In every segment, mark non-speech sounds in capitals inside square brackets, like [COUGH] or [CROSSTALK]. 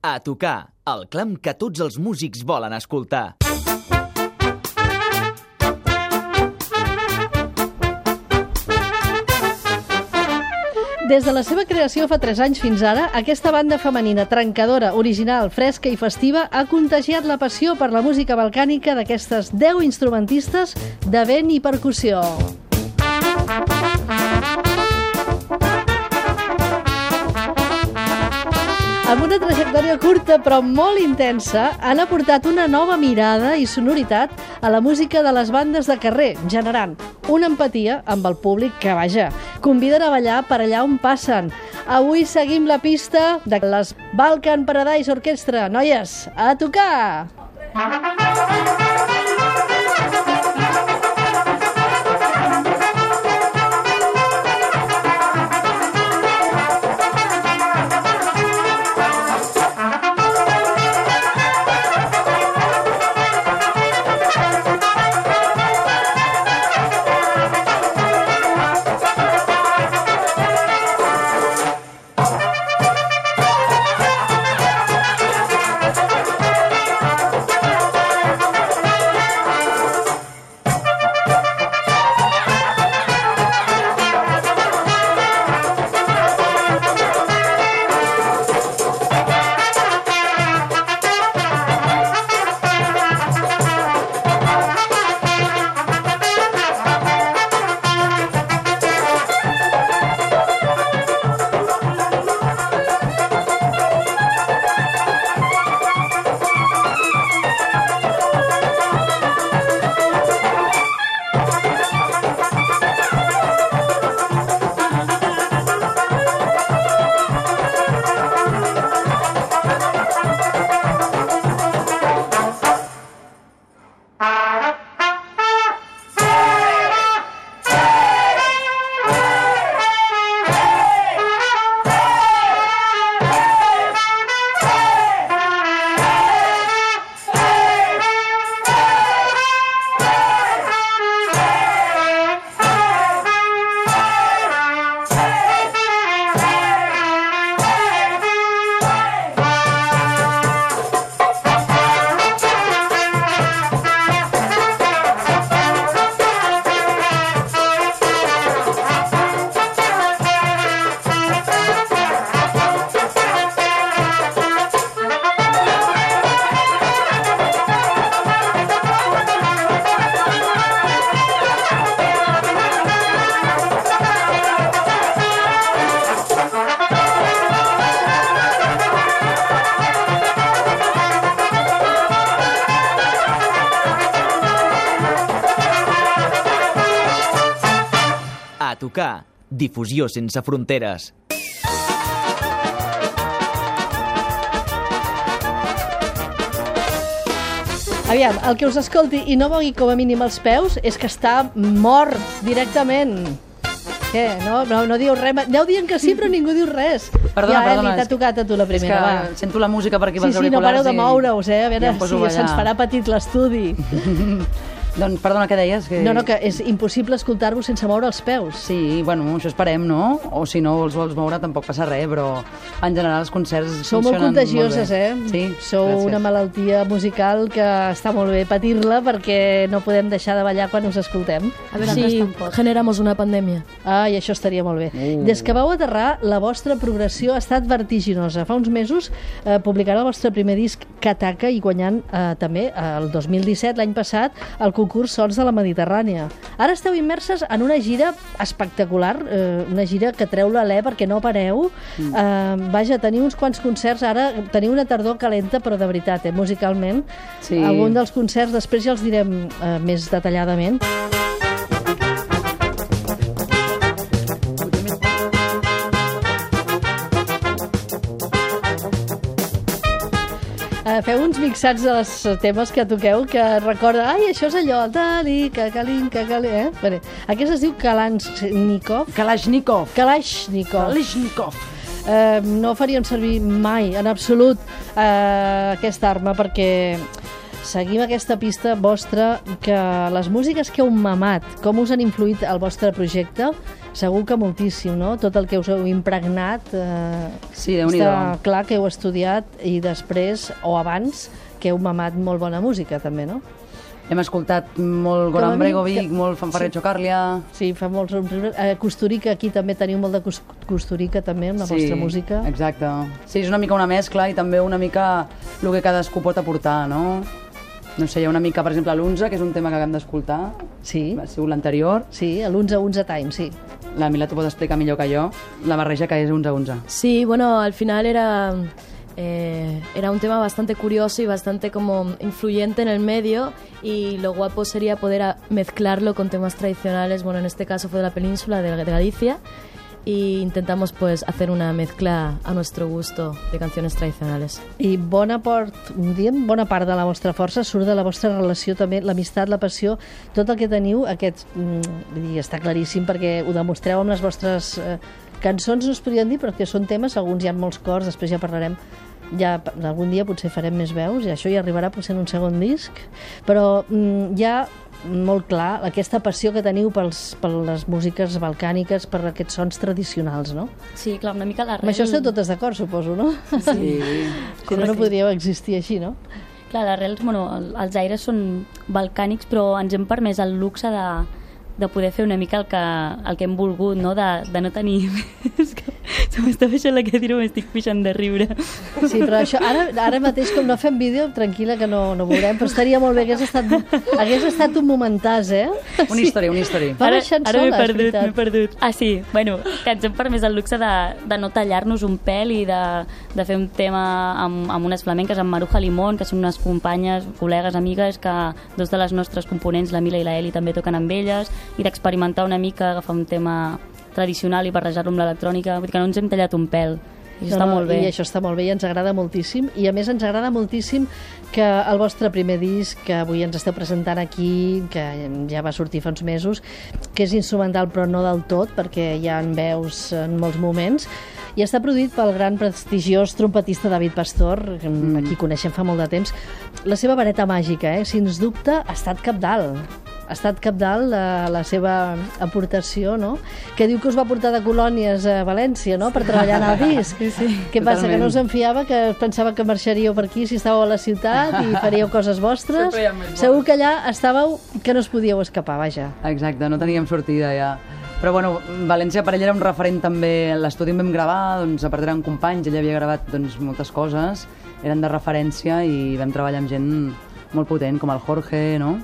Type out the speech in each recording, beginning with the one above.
A tocar, el clam que tots els músics volen escoltar. Des de la seva creació fa 3 anys fins ara, aquesta banda femenina trencadora, original, fresca i festiva ha contagiat la passió per la música balcànica d'aquestes 10 instrumentistes de vent i percussió. Amb una trajectòria curta però molt intensa, han aportat una nova mirada i sonoritat a la música de les bandes de carrer, generant una empatia amb el públic que, vaja, conviden a ballar per allà on passen. Avui seguim la pista de les Balkan Paradise Orquestra. Noies, a tocar! Tocar, difusió sense fronteres. Aviam, el que us escolti i no mogui com a mínim els peus és que està mort directament. Què? No, no, no diu res. Aneu dient que sí, però ningú diu res. Perdona, ja, perdona, Eli, t'ha tocat a tu la primera, és que va. sento la música per aquí Sí, pels sí, no pareu auriculars de moure-us, eh? A veure poso si a se'ns farà petit l'estudi. [LAUGHS] Doncs, perdona, què deies? Que... No, no, que és impossible escoltar-vos sense moure els peus. Sí, bueno, això esperem, no? O si no els vols moure tampoc passa res, però en general els concerts Sou molt contagioses, molt bé. eh? Sí, Sou gràcies. una malaltia musical que està molt bé patir-la perquè no podem deixar de ballar quan us escoltem. A ver, sí, generamos una pandemia. Ah, i això estaria molt bé. Uh. Des que vau aterrar, la vostra progressió ha estat vertiginosa. Fa uns mesos eh, publicarà el vostre primer disc Kataka i guanyant eh, també el 2017, l'any passat, el concurs Sons de la Mediterrània. Ara esteu immerses en una gira espectacular, eh, una gira que treu l'alè perquè no pareu. Mm. Eh, vaja, teniu uns quants concerts, ara teniu una tardor calenta, però de veritat, eh, musicalment. Sí. Algun dels concerts, després ja els direm eh, més detalladament. Eh, mixats dels temes que toqueu que recorda, ai, això és allò, tali, que calin, que calin, eh? Bé, aquest es diu Kalashnikov. Kalashnikov. Kalashnikov. Kalashnikov. Eh, no faríem servir mai, en absolut, eh, aquesta arma perquè seguim aquesta pista vostra, que les músiques que heu mamat, com us han influït al vostre projecte? Segur que moltíssim, no? Tot el que us heu impregnat, eh, Sí, està clar que heu estudiat i després, o abans, que heu mamat molt bona música, també, no? Hem escoltat molt Goran Bregovic, que- molt Fanfarret Chocarlia... Sí, fa molts... Eh, Costurica, aquí també teniu molt de cos- Costurica, també, amb la vostra música. Exacte. Sí, és una mica una mescla i també una mica el que cadascú pot aportar, no? No sé, hi ha una mica, per exemple, l'11, que és un tema que acabem d'escoltar, Sí, ha sigut l'anterior. sí, a l'11 11 Time, sí. La Mila t'ho pot explicar millor que jo, la barreja que és 11-11. Sí, bueno, al final era, eh, era un tema bastante curioso y bastante como influyente en el medio y lo guapo sería poder a- mezclarlo con temas tradicionales, bueno, en este caso fue de la península de, de Galicia y intentamos pues hacer una mezcla a nuestro gusto de canciones tradicionales. I bona, port, diem, bona part de la vostra força surt de la vostra relació també, l'amistat, la passió, tot el que teniu, aquest, mm, dir, està claríssim perquè ho demostreu amb les vostres eh, cançons, no es podrien dir, però que són temes, alguns hi ha molts cors, després ja parlarem ja algun dia potser farem més veus i això ja arribarà potser en un segon disc però mm, hi ha molt clar aquesta passió que teniu pels, per les músiques balcàniques, per aquests sons tradicionals, no? Sí, clar, una mica l'arrel... Amb això esteu totes d'acord, suposo, no? Sí. [LAUGHS] Si no, no podríeu existir així, no? Clar, l'arrel, bueno, el- els aires són balcànics, però ens hem permès el luxe de, de poder fer una mica el que, el que hem volgut, no? De, de no tenir... [LAUGHS] És que se m'està baixant la cadira, m'estic pixant de riure. Sí, però això, ara, ara mateix, com no fem vídeo, tranquil·la que no, no veurem, però estaria molt bé, hagués estat, hagués estat un momentàs, eh? Una història, una història. Va baixant ara m'he perdut, m'he perdut. Ah, sí, bueno, que ens hem permès el luxe de, de no tallar-nos un pèl i de, de fer un tema amb, amb unes flamenques, amb Maruja Limón, que són unes companyes, col·legues, amigues, que dos de les nostres components, la Mila i la Eli, també toquen amb elles, i d'experimentar una mica, agafar un tema tradicional i barrejar-lo amb l'electrònica, vull dir que no ens hem tallat un pèl. I això està molt bé. I això està molt bé i ens agrada moltíssim. I a més ens agrada moltíssim que el vostre primer disc, que avui ens esteu presentant aquí, que ja va sortir fa uns mesos, que és instrumental però no del tot, perquè hi ha veus en molts moments, i està produït pel gran prestigiós trompetista David Pastor, que mm. aquí coneixem fa molt de temps. La seva vareta màgica, eh, sens dubte, ha estat capdalt ha estat capdalt la, la seva aportació, no? Que diu que us va portar de colònies a València, no?, per treballar en el disc. Sí, sí. Què passa, que Totalment. no us en fiava, que pensava que marxaríeu per aquí si estàveu a la ciutat i faríeu coses vostres? Segur que allà estàveu que no us podíeu escapar, vaja. Exacte, no teníem sortida ja. Però bueno, València per ell era un referent també, l'estudi on vam gravar, doncs a part eren companys, ell havia gravat doncs, moltes coses, eren de referència i vam treballar amb gent molt potent, com el Jorge, no?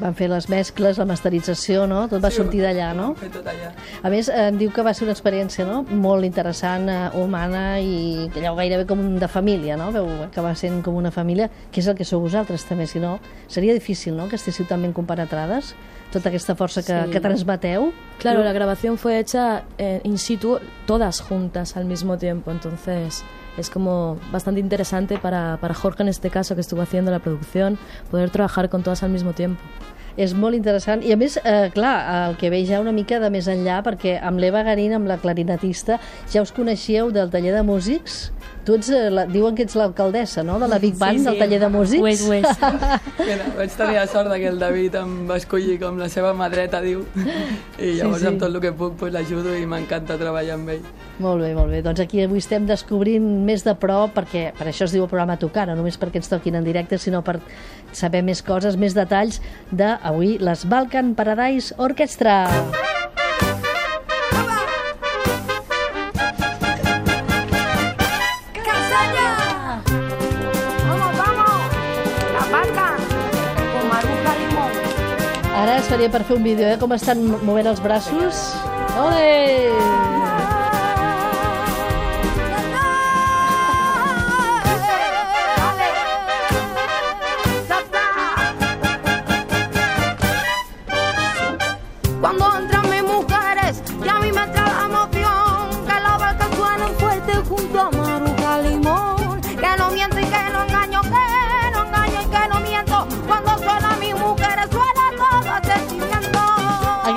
Van fer les mescles, la masterització, no? Tot va sortir d'allà, no? Tot allà. A més, em diu que va ser una experiència no? molt interessant, eh, humana i allò gairebé com de família, no? Veu acabar sent com una família, que és el que sou vosaltres també, si no, seria difícil, no?, que estéssiu tan ben compenetrades, tota aquesta força que, Sí. que transmeteu. Claro, la grabación fue hecha eh, in situ, todas juntas al mismo tiempo, entonces es como bastante interesante para, para Jorge en este caso que estuvo haciendo la producción, poder trabajar con todas al mismo tiempo. És molt interessant. I a més, eh, clar, el que ve ja una mica de més enllà, perquè amb l'Eva Garín, amb la clarinetista, ja us coneixíeu del taller de músics. Tu ets, eh, la, diuen que ets l'alcaldessa, no?, de la Big Band, Sí, sí. del taller de músics. Ho és, ho és. Mira, vaig tenir la sort que el David em va escollir com la seva mà dreta, diu. I llavors sí. amb tot el que puc pues, l'ajudo i m'encanta treballar amb ell. Molt bé, molt bé. Doncs aquí avui estem descobrint més de prop, perquè per això es diu el programa Tocar, no només perquè ens toquin en directe, sinó per saber més coses, més detalls d'avui les Balkan Paradise Orchestra. ¡Castaña! Ara es faria per fer un vídeo, eh? Com estan movent els braços. Ole!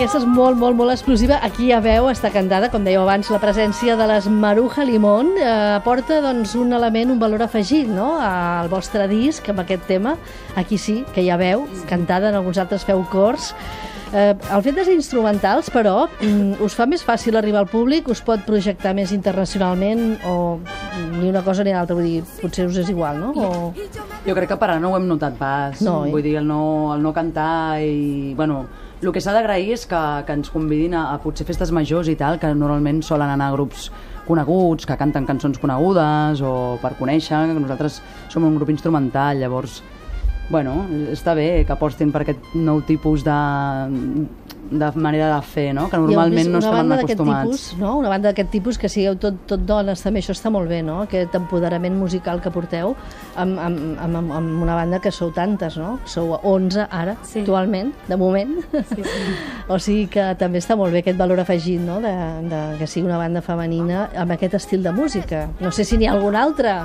Aquesta és molt, molt, molt exclusiva. Aquí ja veu, està cantada, com dèieu abans, la presència de les Maruja Limón eh, aporta doncs, un element, un valor afegit no? al vostre disc amb aquest tema. Aquí sí, que ja veu, cantada, en alguns altres feu cors. Eh, el fet de ser instrumentals, però, mm, us fa més fàcil arribar al públic? Us pot projectar més internacionalment? O ni una cosa ni l'altra? Vull dir, potser us és igual, no? O... Jo crec que per ara no ho hem notat pas. No, eh? Vull dir, el no, el no cantar i... Bueno, el que s'ha d'agrair és que, que ens convidin a, a potser festes majors i tal, que normalment solen anar a grups coneguts, que canten cançons conegudes o per conèixer, que nosaltres som un grup instrumental, llavors bueno, està bé que apostin per aquest nou tipus de, de manera de fer, no? que normalment no d'aquest acostumats. Tipus, no? Una banda d'aquest tipus que sigueu tot, tot dones, també això està molt bé, no? Aquest empoderament musical que porteu amb, amb, amb, amb, amb una banda que sou tantes, no? Sou 11 ara, Sí. actualment, de moment. Sí, sí. [LAUGHS] o sigui que també està molt bé aquest valor afegit, no? De, de, que sigui una banda femenina amb aquest estil de música. No sé si n'hi ha algun altre.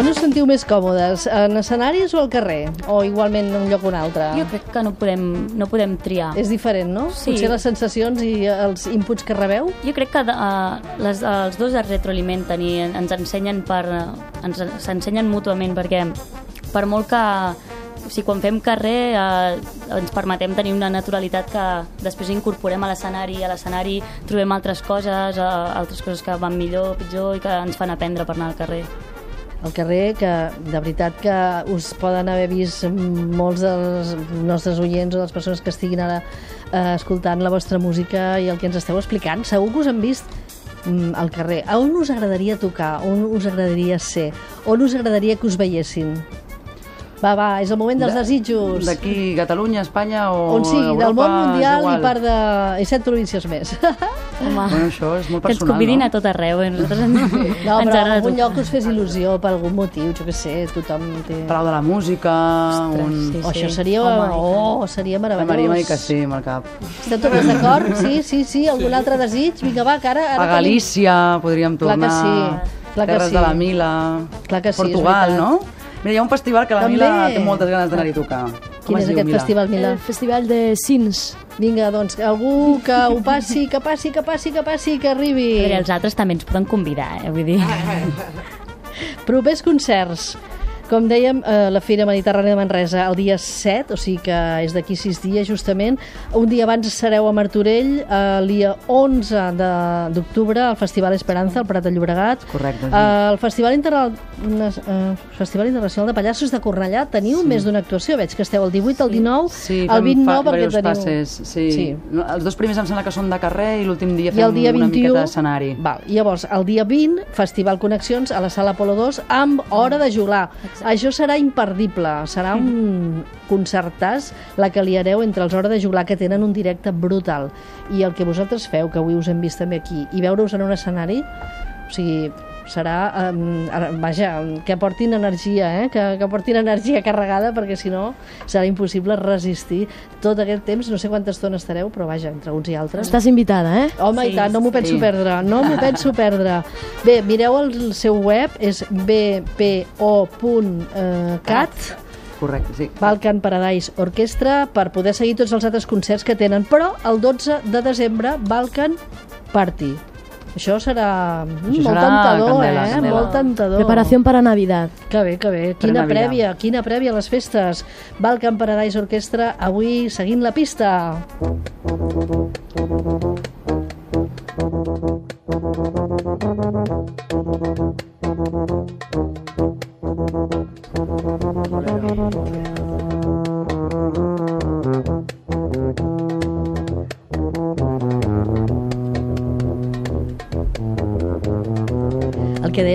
On us sentiu més còmodes? En escenaris o al carrer? O igualment en un lloc o un altre? Jo crec que no podem, no podem triar. És diferent, no? Sí. Potser les sensacions i els inputs que rebeu? Jo crec que uh, les, els dos es retroalimenten i en- ens ensenyen per ens s'ensenyen mútuament perquè per molt que o sigui, quan fem carrer eh, ens permetem tenir una naturalitat que després incorporem a l'escenari a l'escenari trobem altres coses eh, altres coses que van millor, pitjor i que ens fan aprendre per anar al carrer al carrer, que de veritat que us poden haver vist molts dels nostres oients o de les persones que estiguin ara eh, escoltant la vostra música i el que ens esteu explicant. Segur que us han vist mm, al carrer. A on us agradaria tocar? On us agradaria ser? On us agradaria que us veiessin? Va, va, és el moment dels De- desitjos. D'aquí, Catalunya, Espanya o On sigui, Europa, del món mundial i part de... i set províncies més. [LAUGHS] Home, Bueno, això és molt que ens personal, convidin no? a tot arreu eh? nosaltres ens, No, ens però en algun lloc que us fes il·lusió per algun motiu, jo què sé, tothom té... Palau de la Música, un... sí. Oh, això seria, Home, i oh, seria La meravellós. Maria m'ha dit que sí, amb el cap. Esteu totes d'acord? Sí, sí, sí. Algun altre desig? Vinga, va, que ara... ara A Galícia podríem Clar que tornar. sí, clar que Terres sí. de la Mila. Clar que sí, Portugal, no? Mira, hi ha un festival que la També. Mila té moltes ganes d'anar-hi a tocar. Tenim... Com Quin es és aquest Mila? festival, Mila? El festival de Sins. Vinga, doncs, algú que ho passi, que passi, que passi, que passi, que arribi. Veure, els altres també ens poden convidar, eh? vull dir... Propers concerts. Com dèiem, eh, la Fira Mediterrània de Manresa el dia 7, o sigui que és d'aquí 6 dies justament. Un dia abans sereu a Martorell, eh, el dia 11 de- d'octubre, al Festival Esperanza, al Prat de Llobregat. Correcte, sí. Eh, el Festival, Interna... eh, Festival Internacional de Pallassos de Cornellà teniu més d'una actuació. Veig que esteu el 18, el 19, Sí, el fem 20 no, fa- perquè diversos teniu... passes. Sí. Sí. Els dos primers em sembla que són de carrer i l'últim dia I fem el dia una 21... miqueta d'escenari. Val. Llavors, el dia 20, Festival Connexions a la Sala Apolo 2 amb Hora de Jugar. Això serà imperdible. Serà un [LAUGHS] concertàs la que liareu entre els Hora de Jugar que tenen un directe brutal. I el que vosaltres feu, que avui us hem vist també aquí, i veure-us en un escenari, o sigui, serà, um, vaja, que aportin energia, eh? que, que aportin energia carregada, perquè si no serà impossible resistir tot aquest temps, no sé quanta estona estareu, però vaja, entre uns i altres. Estàs invitada, eh? Home, sí, i tant, no m'ho penso sí. perdre, no m'ho [LAUGHS] penso perdre. Bé, mireu el seu web, és bpo.cat, Correcte, sí. Balkan Paradise Orquestra, per poder seguir tots els altres concerts que tenen. Però el 12 de desembre, Balkan Party. Això serà mm, Això molt serà tentador, candela, eh? candela. Molt tentador. Preparación para Navidad. Que bé, que bé. Quina Navidad. prèvia, quina prèvia a les festes. Balkan Paradise Orquestra, avui seguint la pista. El que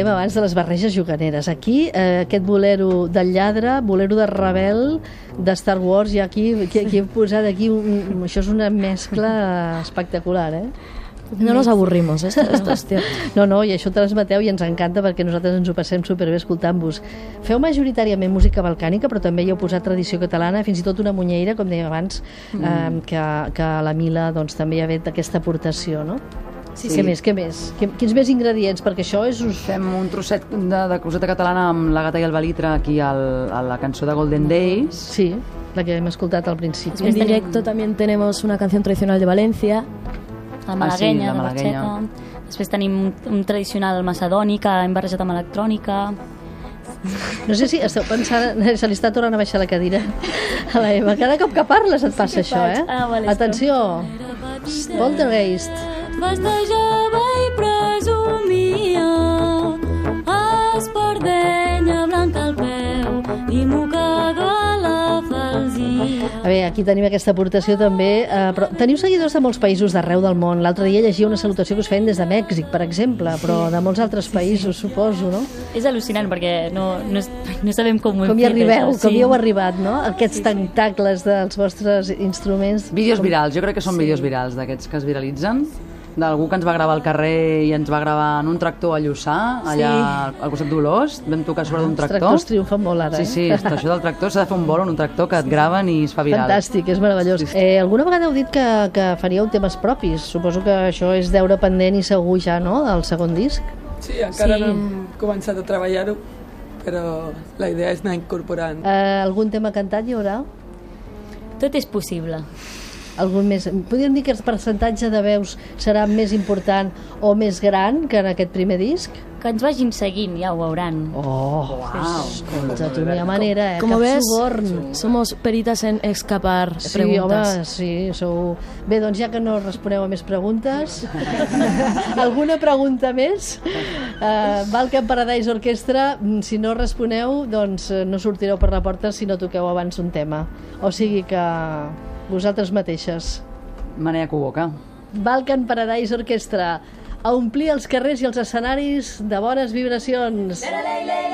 dèiem abans de les barreges juganeres. Aquí, eh, aquest bolero del lladre, bolero de rebel, de Star Wars, i aquí, aquí, aquí hem posat aquí... Un, això és una mescla espectacular, eh? No nos aburrimos, es cierto. No, no, i això transmeteu i ens encanta perquè nosaltres ens ho passem superbé escoltant-vos. Feu majoritàriament música balcànica, però també hi heu posat tradició catalana, fins i tot una munyeira, com dèiem abans, eh, que, que la Mila doncs, també hi ha fet aquesta aportació, no? Sí, Què més, què més? Quins més ingredients? Perquè això és... Us... Fem un trosset de, de coseta catalana amb la gata i el balitre aquí al, a la cançó de Golden Days. Sí, la que hem escoltat al principi. En directo también tenemos una canción tradicional de Valencia. La malaguenya, Ah, sí, la. Barxeta. Després tenim un, un tradicional macedoni que hem barrejat amb electrònica. No sé si esteu pensant... [LAUGHS] Se li està tornant a baixar la cadira a la Eva. Cada cop que parles et passa això, eh? Ah, vale, Atenció! Poltergeist. Festejava i presumia espardenya blanca al peu i mocador a la falsia. A veure, aquí tenim aquesta aportació també, eh, però teniu seguidors de molts països d'arreu del món. L'altre dia llegia una salutació que us feien des de Mèxic, per exemple, però de molts altres països, suposo, no? És al·lucinant perquè no, no, no sabem com ho hem Com hi fet, arribeu, això, com hi heu arribat, no? Aquests tentacles dels vostres instruments. Vídeos virals, jo crec que són vídeos virals d'aquests que es viralitzen d'algú que ens va gravar al carrer i ens va gravar en un tractor a Lluçà, allà al costat d'Olost, vam tocar sobre d'un Els tractor. tractors triomfen molt ara, Sí, eh? sí, està això del tractor, s'ha de fer un vol en un tractor que et graven i es fa viral. Fantàstic, és meravellós. Eh, alguna vegada heu dit que, que faríeu temes propis. Suposo que això és deure pendent i segur ja, no?, del segon disc. Sí, encara Sí. no hem començat a treballar-ho, però la idea és anar incorporant. Eh, algun tema cantat hi haurà? Tot és possible. Algun més? Podríem dir que el percentatge de veus serà més important o més gran que en aquest primer disc? Que ens vagin seguint, ja ho veuran. Oh, wow. escolta, tu no hi ha manera, eh? Como Cap ves, suborn. somos peritas en escapar Sí, preguntas. home, sí, sou... Bé, doncs ja que no responeu a més preguntes, [LAUGHS] alguna pregunta més? Uh, Balkan Paradise Orquestra, mm, si no responeu, doncs eh, no sortireu per la porta si no toqueu abans un tema. O sigui que vosaltres mateixes. Manea Cuboca. Balkan Paradise Orquestra a omplir els carrers i els escenaris de bones vibracions. La, la, la,